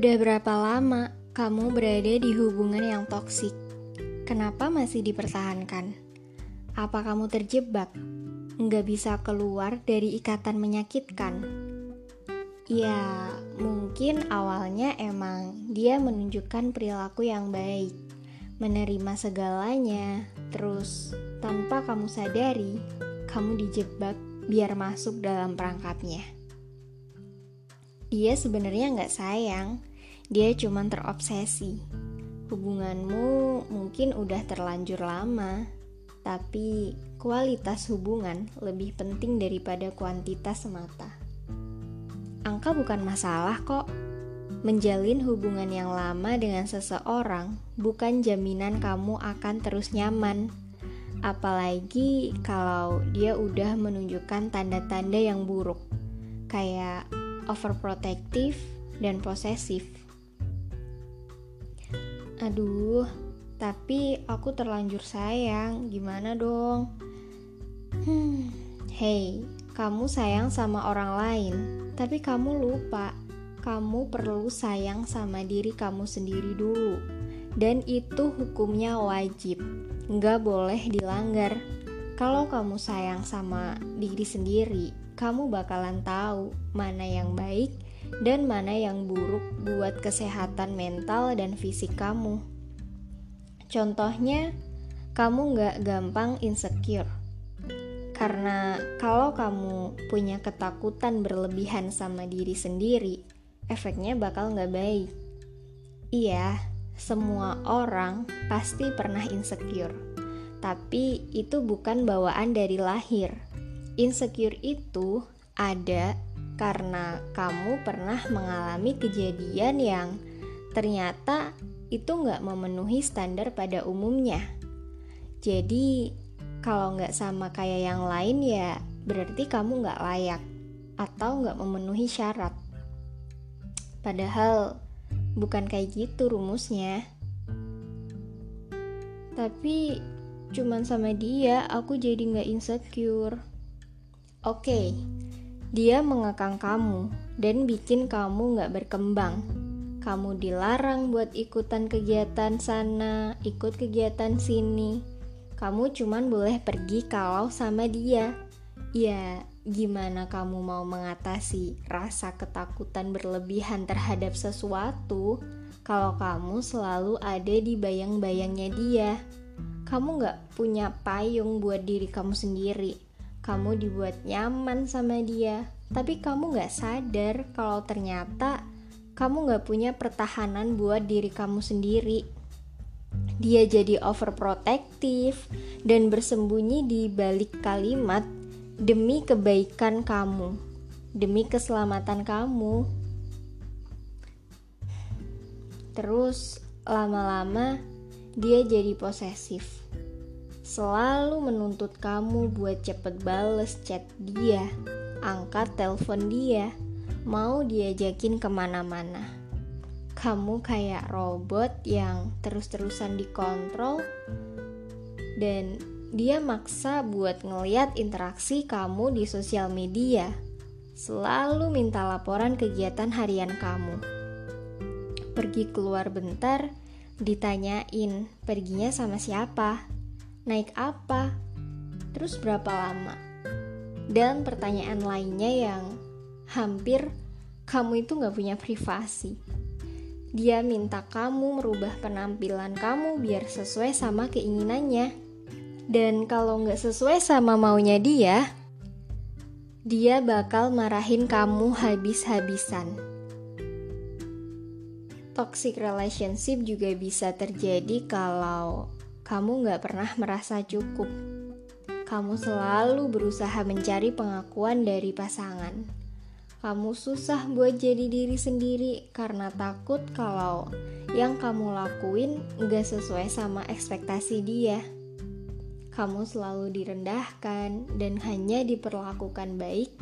Udah berapa lama kamu berada di hubungan yang toksik? Kenapa masih dipertahankan? Apa kamu terjebak? Nggak bisa keluar dari ikatan menyakitkan? Ya, mungkin awalnya emang dia menunjukkan perilaku yang baik, menerima segalanya, terus tanpa kamu sadari, kamu dijebak biar masuk dalam perangkapnya. Dia sebenarnya nggak sayang, dia cuma terobsesi. Hubunganmu mungkin udah terlanjur lama, tapi kualitas hubungan lebih penting daripada kuantitas semata. Angka bukan masalah kok. Menjalin hubungan yang lama dengan seseorang bukan jaminan kamu akan terus nyaman. Apalagi kalau dia udah menunjukkan tanda-tanda yang buruk, kayak overprotective, dan posesif. Aduh, tapi aku terlanjur sayang, gimana dong? Hmm, hey, kamu sayang sama orang lain, tapi kamu lupa kamu perlu sayang sama diri kamu sendiri dulu. Dan itu hukumnya wajib, nggak boleh dilanggar. Kalau kamu sayang sama diri sendiri, kamu bakalan tahu mana yang baik dan mana yang buruk buat kesehatan mental dan fisik kamu. Contohnya, kamu nggak gampang insecure. Karena kalau kamu punya ketakutan berlebihan sama diri sendiri, efeknya bakal nggak baik. Iya, semua orang pasti pernah insecure. Tapi itu bukan bawaan dari lahir Insecure itu ada karena kamu pernah mengalami kejadian yang ternyata itu nggak memenuhi standar pada umumnya. Jadi kalau nggak sama kayak yang lain ya berarti kamu nggak layak atau nggak memenuhi syarat. Padahal bukan kayak gitu rumusnya. Tapi cuman sama dia aku jadi nggak insecure. Oke, dia mengekang kamu dan bikin kamu gak berkembang. Kamu dilarang buat ikutan kegiatan sana, ikut kegiatan sini. Kamu cuman boleh pergi kalau sama dia. Ya, gimana kamu mau mengatasi rasa ketakutan berlebihan terhadap sesuatu kalau kamu selalu ada di bayang-bayangnya dia? Kamu gak punya payung buat diri kamu sendiri kamu dibuat nyaman sama dia, tapi kamu gak sadar kalau ternyata kamu gak punya pertahanan buat diri kamu sendiri. Dia jadi overprotective dan bersembunyi di balik kalimat demi kebaikan kamu, demi keselamatan kamu. Terus lama-lama dia jadi posesif selalu menuntut kamu buat cepet bales chat dia, angkat telepon dia, mau diajakin ke mana-mana. Kamu kayak robot yang terus-terusan dikontrol dan dia maksa buat ngeliat interaksi kamu di sosial media. Selalu minta laporan kegiatan harian kamu. Pergi keluar bentar, ditanyain perginya sama siapa naik apa, terus berapa lama, dan pertanyaan lainnya yang hampir kamu itu gak punya privasi. Dia minta kamu merubah penampilan kamu biar sesuai sama keinginannya. Dan kalau nggak sesuai sama maunya dia, dia bakal marahin kamu habis-habisan. Toxic relationship juga bisa terjadi kalau kamu gak pernah merasa cukup. Kamu selalu berusaha mencari pengakuan dari pasangan. Kamu susah buat jadi diri sendiri karena takut kalau yang kamu lakuin gak sesuai sama ekspektasi dia. Kamu selalu direndahkan dan hanya diperlakukan baik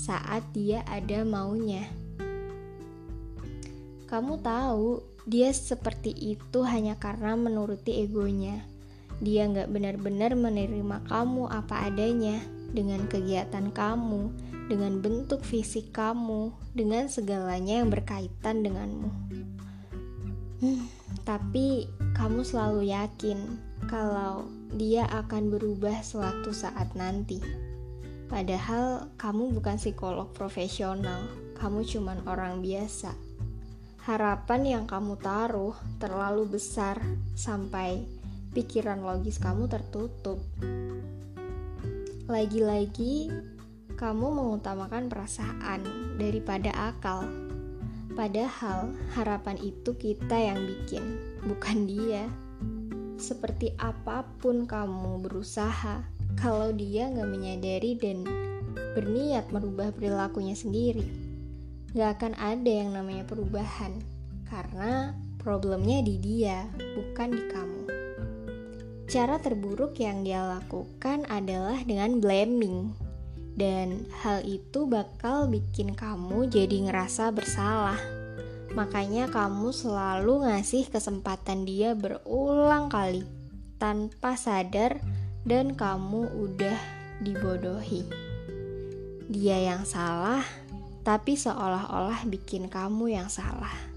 saat dia ada maunya. Kamu tahu dia seperti itu hanya karena menuruti egonya. Dia nggak benar-benar menerima kamu apa adanya. dengan kegiatan kamu, dengan bentuk fisik kamu, dengan segalanya yang berkaitan denganmu. Hmm, tapi kamu selalu yakin kalau dia akan berubah suatu saat nanti. Padahal kamu bukan psikolog profesional, kamu cuma orang biasa. Harapan yang kamu taruh terlalu besar sampai pikiran logis kamu tertutup. Lagi-lagi, kamu mengutamakan perasaan daripada akal. Padahal harapan itu kita yang bikin, bukan dia. Seperti apa pun kamu berusaha, kalau dia nggak menyadari dan berniat merubah perilakunya sendiri. Gak akan ada yang namanya perubahan, karena problemnya di dia, bukan di kamu. Cara terburuk yang dia lakukan adalah dengan blaming, dan hal itu bakal bikin kamu jadi ngerasa bersalah. Makanya, kamu selalu ngasih kesempatan dia berulang kali tanpa sadar dan kamu udah dibodohi. Dia yang salah, tapi seolah-olah bikin kamu yang salah.